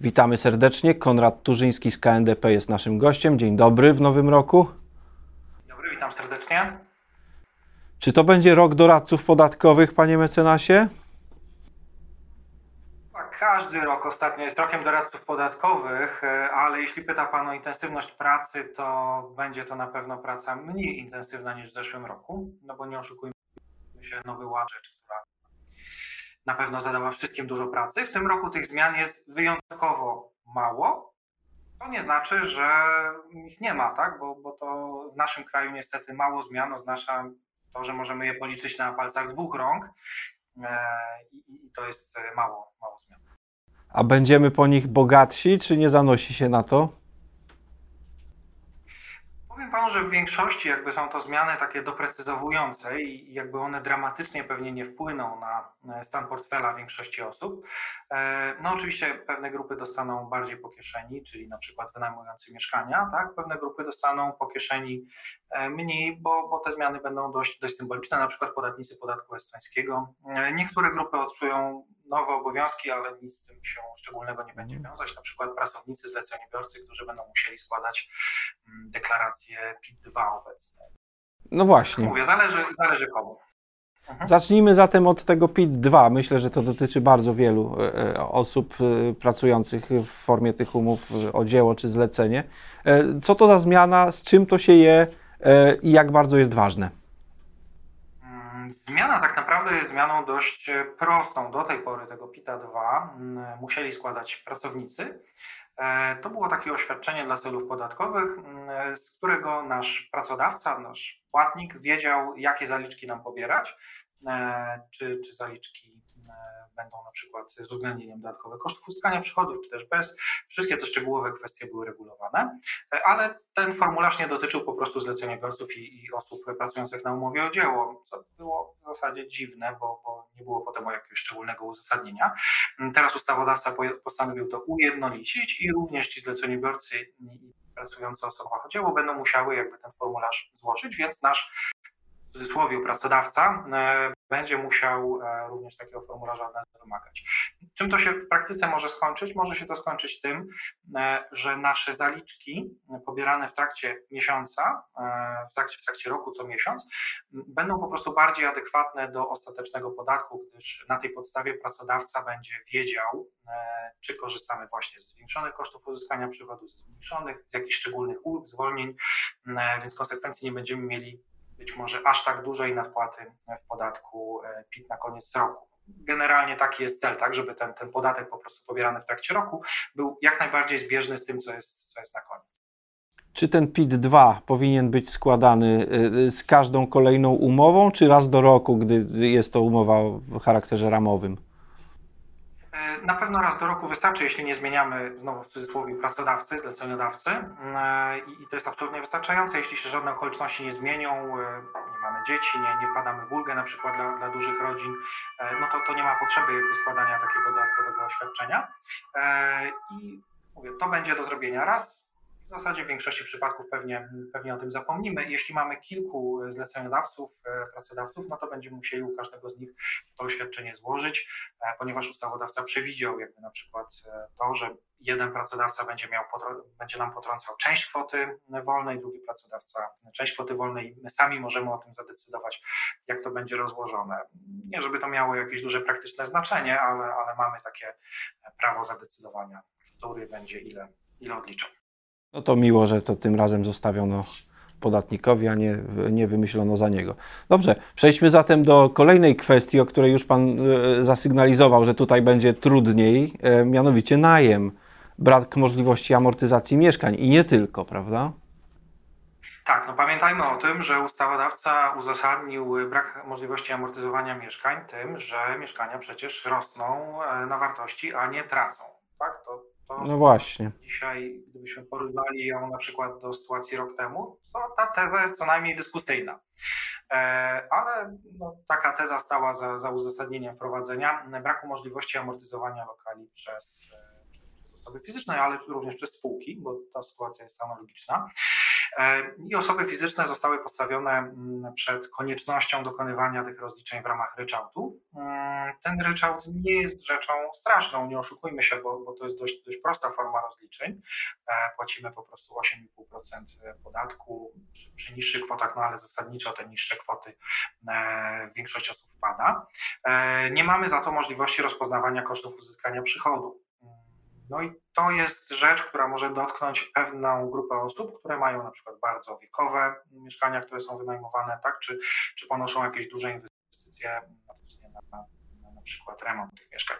Witamy serdecznie. Konrad Turzyński z KNDP jest naszym gościem. Dzień dobry w nowym roku. Dzień dobry, witam serdecznie. Czy to będzie rok doradców podatkowych, panie mecenasie? Tak, każdy rok ostatnio jest rokiem doradców podatkowych, e, ale jeśli pyta Pan o intensywność pracy, to będzie to na pewno praca mniej intensywna niż w zeszłym roku, no bo nie oszukujmy się, nowy ład rzecz, która na pewno zadała wszystkim dużo pracy. W tym roku tych zmian jest wyjątkowo mało. To nie znaczy, że ich nie ma, tak? Bo, bo to w naszym kraju niestety mało zmian oznacza to, że możemy je policzyć na palcach dwóch rąk e, i, to jest mało, mało zmian. A będziemy po nich bogatsi, czy nie zanosi się na to? Powiem panu, że w większości jakby są to zmiany takie doprecyzowujące i jakby one dramatycznie pewnie nie wpłyną na stan portfela większości osób. E, no oczywiście pewne grupy dostaną bardziej po kieszeni, czyli na przykład wynajmujący mieszkania, tak? Pewne grupy dostaną po kieszeni e, mniej, bo, bo te zmiany będą dość, dość symboliczne, na przykład podatnicy podatku estońskiego. E, niektóre grupy odczują nowe obowiązki, ale nic z tym się szczególnego nie będzie wiązać. Na przykład pracownicy, zleceniobiorcy, którzy będą musieli składać mm, deklarację PIT-2 obecnie. No właśnie. Mówię, zależy, zależy komu. Mhm. Zacznijmy zatem od tego PIT-2. Myślę, że to dotyczy bardzo wielu e, e, osób e, pracujących w formie tych umów o dzieło czy zlecenie. Co to za zmiana, z czym to się je i jak bardzo jest ważne? Zmiana tak naprawdę jest zmianą dość e, prostą. Do tej pory tego PITA 2 mm, musieli składać pracownicy. E, to było takie oświadczenie dla celów podatkowych, mm, z którego nasz pracodawca, nasz płatnik wiedział, jakie zaliczki nam pobierać, e, czy, czy zaliczki będą na przykład z uwzględnieniem dodatkowych kosztów uzyskania przychodów, czy też bez. Wszystkie te szczegółowe kwestie były regulowane, ale ten formularz nie dotyczył po prostu zleceniobiorców i, i osób pracujących na umowie o dzieło, co było w zasadzie dziwne, bo, bo nie było potem jakiegoś szczególnego uzasadnienia. Teraz ustawodawca postanowił to ujednolicić i również ci zleceniobiorcy i pracujące osoby o dzieło będą musiały jakby ten formularz złożyć, więc nasz w cudzysłowie pracodawca e, będzie musiał e, również takiego formularza od nas wymagać. Czym to się w praktyce może skończyć? Może się to skończyć tym, e, że nasze zaliczki pobierane w trakcie miesiąca, w trakcie, w trakcie roku co miesiąc, będą po prostu bardziej adekwatne do ostatecznego podatku, gdyż na tej podstawie pracodawca będzie wiedział, czy korzystamy właśnie z zwiększonych kosztów uzyskania przychodów, z zmniejszonych, z jakichś szczególnych ulg, zwolnień, więc konsekwencji nie będziemy mieli być może aż tak dużej nadpłaty w podatku e, PIT na koniec roku. Generalnie taki jest cel, tak, żeby ten, ten podatek po prostu pobierany w trakcie roku był jak najbardziej zbieżny z tym, co jest, co jest na koniec. Czy ten PIT-2 powinien być składany e, z każdą kolejną umową, czy raz do roku, gdy jest to umowa o charakterze ramowym? Na pewno raz do roku wystarczy, jeśli nie zmieniamy znowu w cudzysłowie pracodawcy, zleceniodawcy e, i to jest absolutnie wystarczające. Jeśli się żadne okoliczności nie zmienią, e, nie mamy dzieci, nie, nie wpadamy w ulgę na przykład dla, dla dużych rodzin, e, no to, to nie ma potrzeby składania takiego dodatkowego oświadczenia. I mówię, to będzie do zrobienia raz, w zasadzie w większości przypadków pewnie, pewnie o tym zapomnimy. Jeśli mamy kilku zleceniodawców, e, pracodawców, no to będziemy musieli u każdego z nich to oświadczenie złożyć, e, ponieważ ustawodawca przewidział jakby na przykład e, to, że jeden pracodawca będzie, miał, będzie nam potrącał część kwoty wolnej, drugi pracodawca część kwoty wolnej. My sami możemy o tym zadecydować, jak to będzie rozłożone. Nie, żeby to miało jakieś duże praktyczne znaczenie, ale, ale mamy takie prawo zadecydowania, który będzie ile, ile odliczał. No to miło, że to tym razem zostawiono podatnikowi, a nie, nie wymyślono za niego. Dobrze, przejdźmy zatem do kolejnej kwestii, o której już Pan e, zasygnalizował, że tutaj będzie trudniej, e, mianowicie najem. Brak możliwości amortyzacji mieszkań i nie tylko, prawda? Tak, no pamiętajmy o tym, że ustawodawca uzasadnił brak możliwości amortyzowania mieszkań tym, że mieszkania przecież rosną e, na wartości, a nie tracą. No właśnie. Dzisiaj, gdybyśmy porównali ją na przykład do sytuacji rok temu, to ta teza jest co najmniej dyskusyjna. E, ale no, taka teza stała za, za uzasadnieniem wprowadzenia braku możliwości amortyzowania lokali przez, e, przez osoby fizyczne, ale również przez spółki, bo ta sytuacja jest analogiczna. I osoby fizyczne zostały postawione mm, przed koniecznością dokonywania tych rozliczeń w ramach ryczałtu. Mm, ten ryczałt nie jest rzeczą straszną, nie oszukujmy się, bo, bo to jest dość, dość prosta forma rozliczeń. Płacimy po prostu 8,5% podatku przy, przy niższych kwotach, no ale zasadniczo te niższe kwoty większość osób wpada. Nie mamy za to możliwości rozpoznawania kosztów uzyskania przychodu. No i to jest rzecz, która może dotknąć pewną grupę osób, które mają na przykład bardzo wiekowe mieszkania, które są wynajmowane, tak, czy, czy ponoszą jakieś duże inwestycje na, na, na, przykład remont tych mieszkań.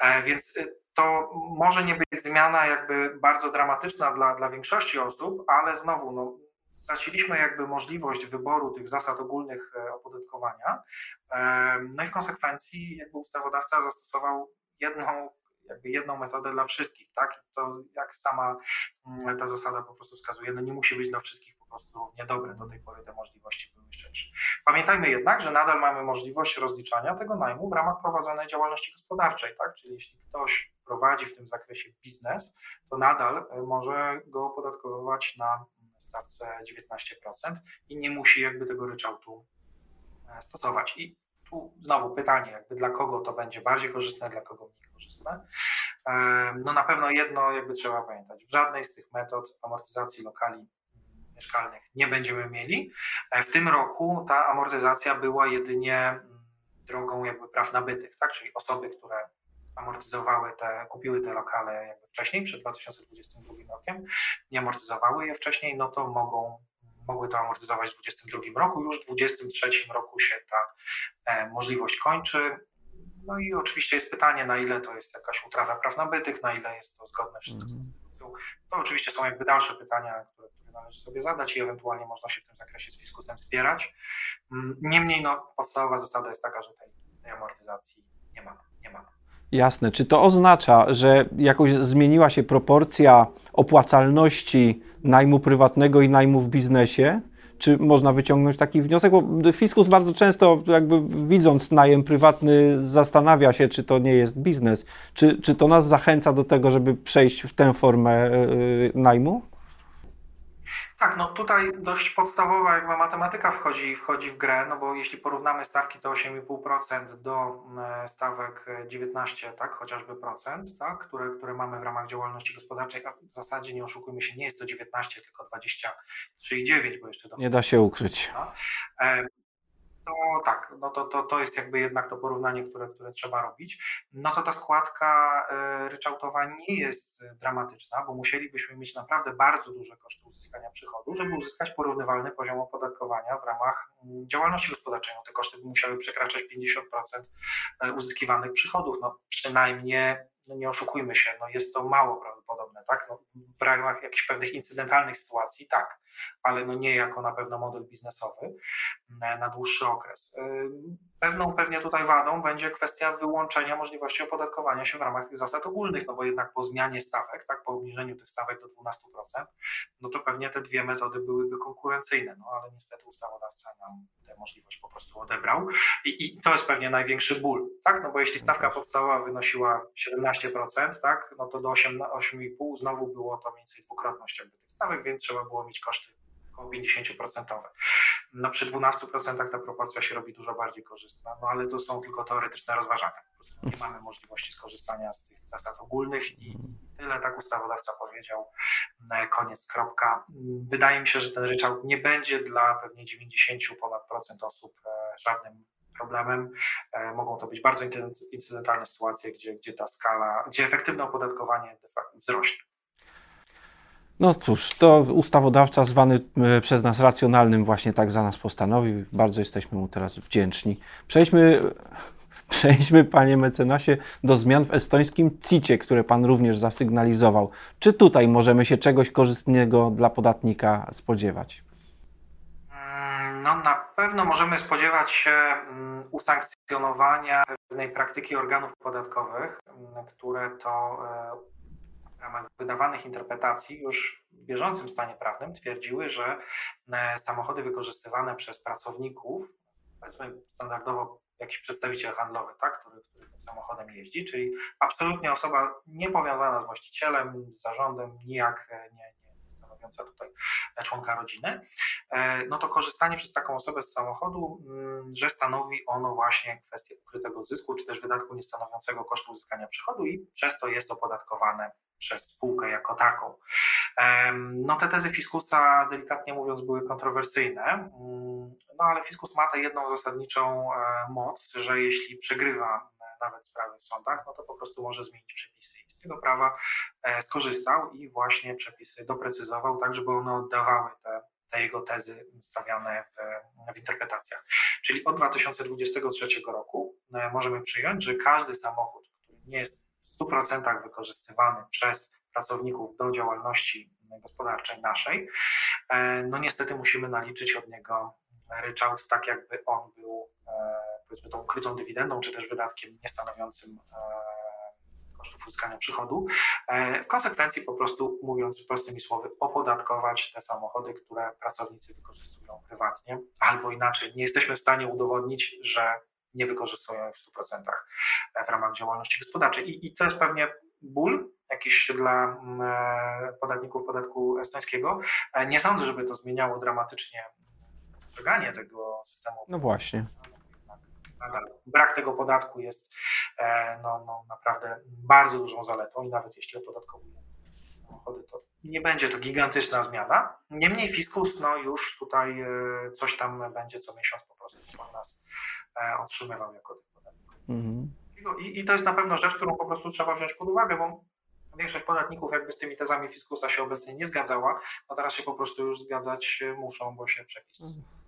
E, więc y, to może nie być zmiana jakby bardzo dramatyczna dla, dla większości osób, ale znowu no, straciliśmy jakby możliwość wyboru tych zasad ogólnych e, opodatkowania. E, no i w konsekwencji jakby ustawodawca zastosował jedną jakby jedną metodę dla wszystkich, tak? To jak sama mm, ta zasada po prostu wskazuje, no nie musi być dla wszystkich po prostu równie dobre. Do tej pory te możliwości były szersze. Pamiętajmy jednak, że nadal mamy możliwość rozliczania tego najmu w ramach prowadzonej działalności gospodarczej, tak? Czyli jeśli ktoś prowadzi w tym zakresie biznes, to nadal e, może go opodatkowywać na stawce 19% i nie musi jakby tego ryczałtu e, stosować. I tu znowu pytanie, jakby dla kogo to będzie bardziej korzystne, dla kogo mniej korzystne. No na pewno jedno jakby trzeba pamiętać, w żadnej z tych metod amortyzacji lokali mieszkalnych nie będziemy mieli. E, w tym roku ta amortyzacja była jedynie mm, drogą jakby praw nabytych, tak? czyli osoby, które amortyzowały te, kupiły te lokale jakby wcześniej, przed 2022 rokiem, nie amortyzowały je wcześniej, no to mogą mogły to amortyzować w 2022 roku. Już w 2023 roku się ta e, możliwość kończy. No i oczywiście jest pytanie, na ile to jest jakaś utrata praw nabytych, na ile jest to zgodne wszystko z mhm. To oczywiście są jakby dalsze pytania, które, które należy sobie zadać i ewentualnie można się w tym zakresie z fiskusem wspierać. Mm, niemniej no, podstawowa zasada jest taka, że tej, tej amortyzacji nie ma. Nie ma. Jasne. Czy to oznacza, że jakoś zmieniła się proporcja opłacalności najmu prywatnego i najmu w biznesie? Czy można wyciągnąć taki wniosek? Bo fiskus bardzo często, jakby widząc najem prywatny, zastanawia się, czy to nie jest biznes. Czy, czy to nas zachęca do tego, żeby przejść w tę formę e, najmu? Tak, no tutaj dość podstawowa jakby matematyka wchodzi, wchodzi w grę, no bo jeśli porównamy stawki to 8,5% do e, stawek 19, tak, chociażby procent, tak, które, które mamy w ramach działalności gospodarczej, a w zasadzie nie oszukujmy się, nie jest to 19, tylko 23,9, bo jeszcze do... Nie da się ukryć. No. To tak, no to, to, to jest jakby jednak to porównanie, które, które trzeba robić. No to ta składka e, ryczałtowa nie jest dramatyczna, bo musielibyśmy mieć naprawdę bardzo duże koszty uzyskania przychodu, żeby uzyskać porównywalny poziom opodatkowania w ramach mm, działalności gospodarczej. No te koszty by musiały przekraczać 50% e, uzyskiwanych przychodów. No przynajmniej no nie oszukujmy się, no jest to mało prawdopodobne, tak? No w ramach jakichś pewnych incydentalnych sytuacji, tak, ale no nie jako na pewno model biznesowy na dłuższy okres. Pewną pewnie tutaj wadą będzie kwestia wyłączenia możliwości opodatkowania się w ramach tych zasad ogólnych, no bo jednak po zmianie stawek, tak, po obniżeniu tych stawek do 12%, no to pewnie te dwie metody byłyby konkurencyjne, no ale niestety ustawodawca nam tę możliwość po prostu odebrał i, i to jest pewnie największy ból, tak, no bo jeśli stawka podstawowa wynosiła 17%, tak, no to do 8,5 znowu było to mniej więcej dwukrotność jakby tych stawek, więc trzeba było mieć koszty około 50%. No przy 12% ta proporcja się robi dużo bardziej korzystna, no ale to są tylko teoretyczne rozważania. nie mamy możliwości skorzystania z tych zasad ogólnych i tyle tak ustawodawca powiedział. Koniec, kropka. Wydaje mi się, że ten ryczałt nie będzie dla pewnie 90 ponad procent osób e, żadnym problemem. E, mogą to być bardzo incydentalne sytuacje, gdzie, gdzie ta skala, gdzie efektywne opodatkowanie de facto wzrośnie. No cóż, to ustawodawca zwany e, przez nas racjonalnym właśnie tak za nas postanowił. Bardzo jesteśmy mu teraz wdzięczni. Przejdźmy, przejdźmy panie mecenasie, do zmian w estońskim CIT-ie, które pan również zasygnalizował. Czy tutaj możemy się czegoś korzystnego dla podatnika spodziewać? Mm, no, na pewno możemy spodziewać się mm, usankcjonowania pewnej praktyki organów podatkowych, mm, które to e, w ramach wydawanych interpretacji już w bieżącym stanie prawnym twierdziły, że e, samochody wykorzystywane przez pracowników, powiedzmy standardowo jakiś przedstawiciel handlowy, tak, który, który tym samochodem jeździ, czyli absolutnie osoba niepowiązana z właścicielem, z zarządem, nijak e, nie, stanowiąca tutaj członka rodziny, no to korzystanie przez taką osobę z samochodu, mm, że stanowi ono właśnie kwestię ukrytego zysku, czy też wydatku niestanowiącego kosztu uzyskania przychodu i przez to jest opodatkowane przez spółkę jako taką. No te tezy Fiskusa, delikatnie mówiąc, były kontrowersyjne, mm, no ale Fiskus ma tę jedną zasadniczą e, moc, że jeśli przegrywa nawet sprawy w sądach, no to po prostu może zmienić przepisy. Tego prawa e, skorzystał i właśnie przepisy doprecyzował, tak żeby one oddawały te, te jego tezy stawiane w, w interpretacjach. Czyli od 2023 roku e, możemy przyjąć, że każdy samochód, który nie jest w 100% wykorzystywany przez pracowników do działalności gospodarczej naszej, e, no niestety musimy naliczyć od niego ryczałt tak, jakby on był powiedzmy tą ukrytą dywidendą, czy też wydatkiem niestanowiącym kosztów uzyskania przychodu. E, w konsekwencji po prostu, mówiąc prostymi słowy, opodatkować te samochody, które pracownicy wykorzystują prywatnie, albo inaczej, nie jesteśmy w stanie udowodnić, że nie wykorzystują ich w 100% w ramach działalności gospodarczej. I, i to jest pewnie ból jakiś dla mm, e, podatników podatku estońskiego. Nie sądzę, żeby to zmieniało dramatycznie postrzeganie tego systemu. No właśnie nadal brak tego podatku jest e, no, no, naprawdę bardzo dużą zaletą i nawet jeśli opodatkowujemy samochody, to nie będzie to gigantyczna zmiana. Niemniej fiskus no, już tutaj e, coś tam będzie co miesiąc po prostu od nas e, otrzymywał jako podatnik. Mhm. I, I to jest na pewno rzecz, którą po prostu trzeba wziąć pod uwagę, bo większość podatników jakby z tymi tezami fiskusa się obecnie nie zgadzała, no teraz się po prostu już zgadzać muszą, bo się przepis mhm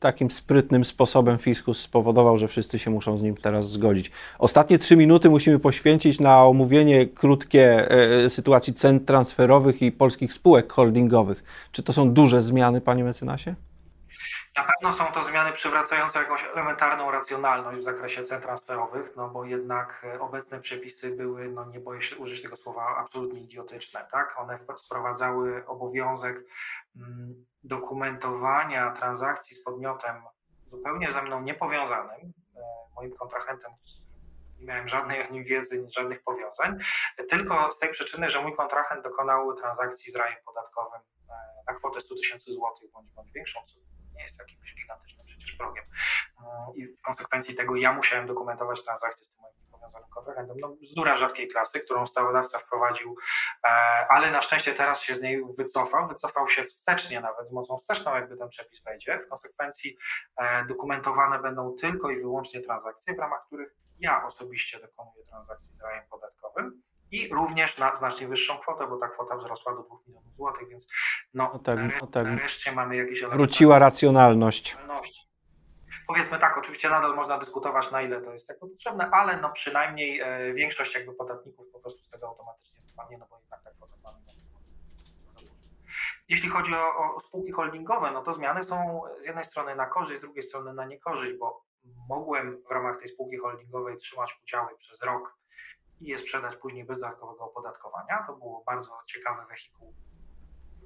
takim sprytnym sposobem fiskus spowodował, że wszyscy się muszą z nim teraz zgodzić. Ostatnie trzy minuty musimy poświęcić na omówienie krótkie e, sytuacji cen transferowych i polskich spółek holdingowych. Czy to są duże zmiany, panie mecenasie? Na pewno są to zmiany przywracające jakąś elementarną racjonalność w zakresie cen transferowych, no bo jednak e, obecne przepisy były, no nie boję się użyć tego słowa, absolutnie idiotyczne, tak? One wprowadzały obowiązek mm, dokumentowania transakcji z podmiotem zupełnie ze mną niepowiązanym, e, moim kontrahentem, nie miałem żadnej o nim wiedzy, żadnych powiązań, tylko z tej przyczyny, że mój kontrahent dokonał transakcji z rajem podatkowym e, na kwotę 100 tysięcy złotych bądź, bądź większą, co nie jest jakimś gigantycznym przecież progiem. E, I w konsekwencji tego ja musiałem dokumentować transakcje z tym moim powiązanym kontrahentem. No, bzdura rzadkiej klasy, którą ustawodawca wprowadził, e, ale na szczęście teraz się z niej wycofał. Wycofał się wstecznie, nawet z mocą wsteczną, jakby ten przepis wejdzie. W konsekwencji e, dokumentowane będą tylko i wyłącznie transakcje, w ramach których ja osobiście dokonuję transakcji z rajem podatkowym i również na znacznie wyższą kwotę, bo ta kwota wzrosła do 2 milionów złotych, więc no, no tak, tak. nareszcie mamy jakieś... Wróciła racjonalność. Powiedzmy tak, oczywiście nadal można dyskutować na ile to jest jakby potrzebne, ale no przynajmniej e, większość jakby podatników po prostu z tego automatycznie wypadnie, no bo jednak ta kwota mamy jeśli chodzi o, o, spółki holdingowe, no to zmiany są z jednej strony na korzyść, z drugiej strony na niekorzyść, bo mogłem w ramach tej spółki holdingowej trzymać udziały przez rok i je sprzedać później bez dodatkowego opodatkowania. To było bardzo ciekawe wehikuł.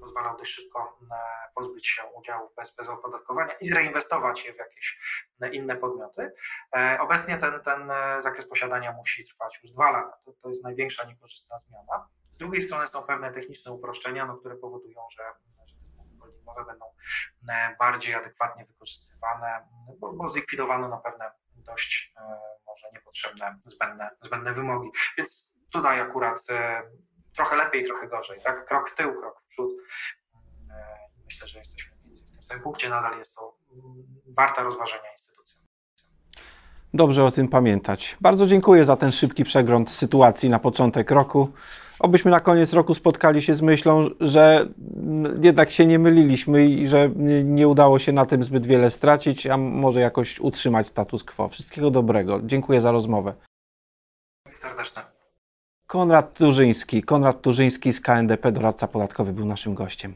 Pozwalał dość szybko e, pozbyć się udziałów bez, bez opodatkowania i zreinwestować je w jakieś e, inne podmioty. E, obecnie ten, ten zakres posiadania musi trwać już dwa lata. To, to jest największa niekorzystna zmiana. Z drugiej strony są pewne techniczne uproszczenia, no, które powodują, że, że te spółki będą bardziej adekwatnie wykorzystywane, bo, bo zlikwidowano na pewne dość może niepotrzebne, zbędne, zbędne wymogi. Więc tutaj akurat trochę lepiej, trochę gorzej. Tak? Krok w tył, krok w przód. E, myślę, że jesteśmy w tym punkcie. Nadal jest to mm, warta rozważenia instytucja. Dobrze o tym pamiętać. Bardzo dziękuję za ten szybki przegląd sytuacji na początek roku obyśmy na koniec roku spotkali się z myślą, że jednak się nie myliliśmy i że nie udało się na tym zbyt wiele stracić, a może jakoś utrzymać status quo. Wszystkiego dobrego. Dziękuję za rozmowę. Konrad Turzyński, Konrad Turzyński z KNDP, doradca podatkowy, był naszym gościem.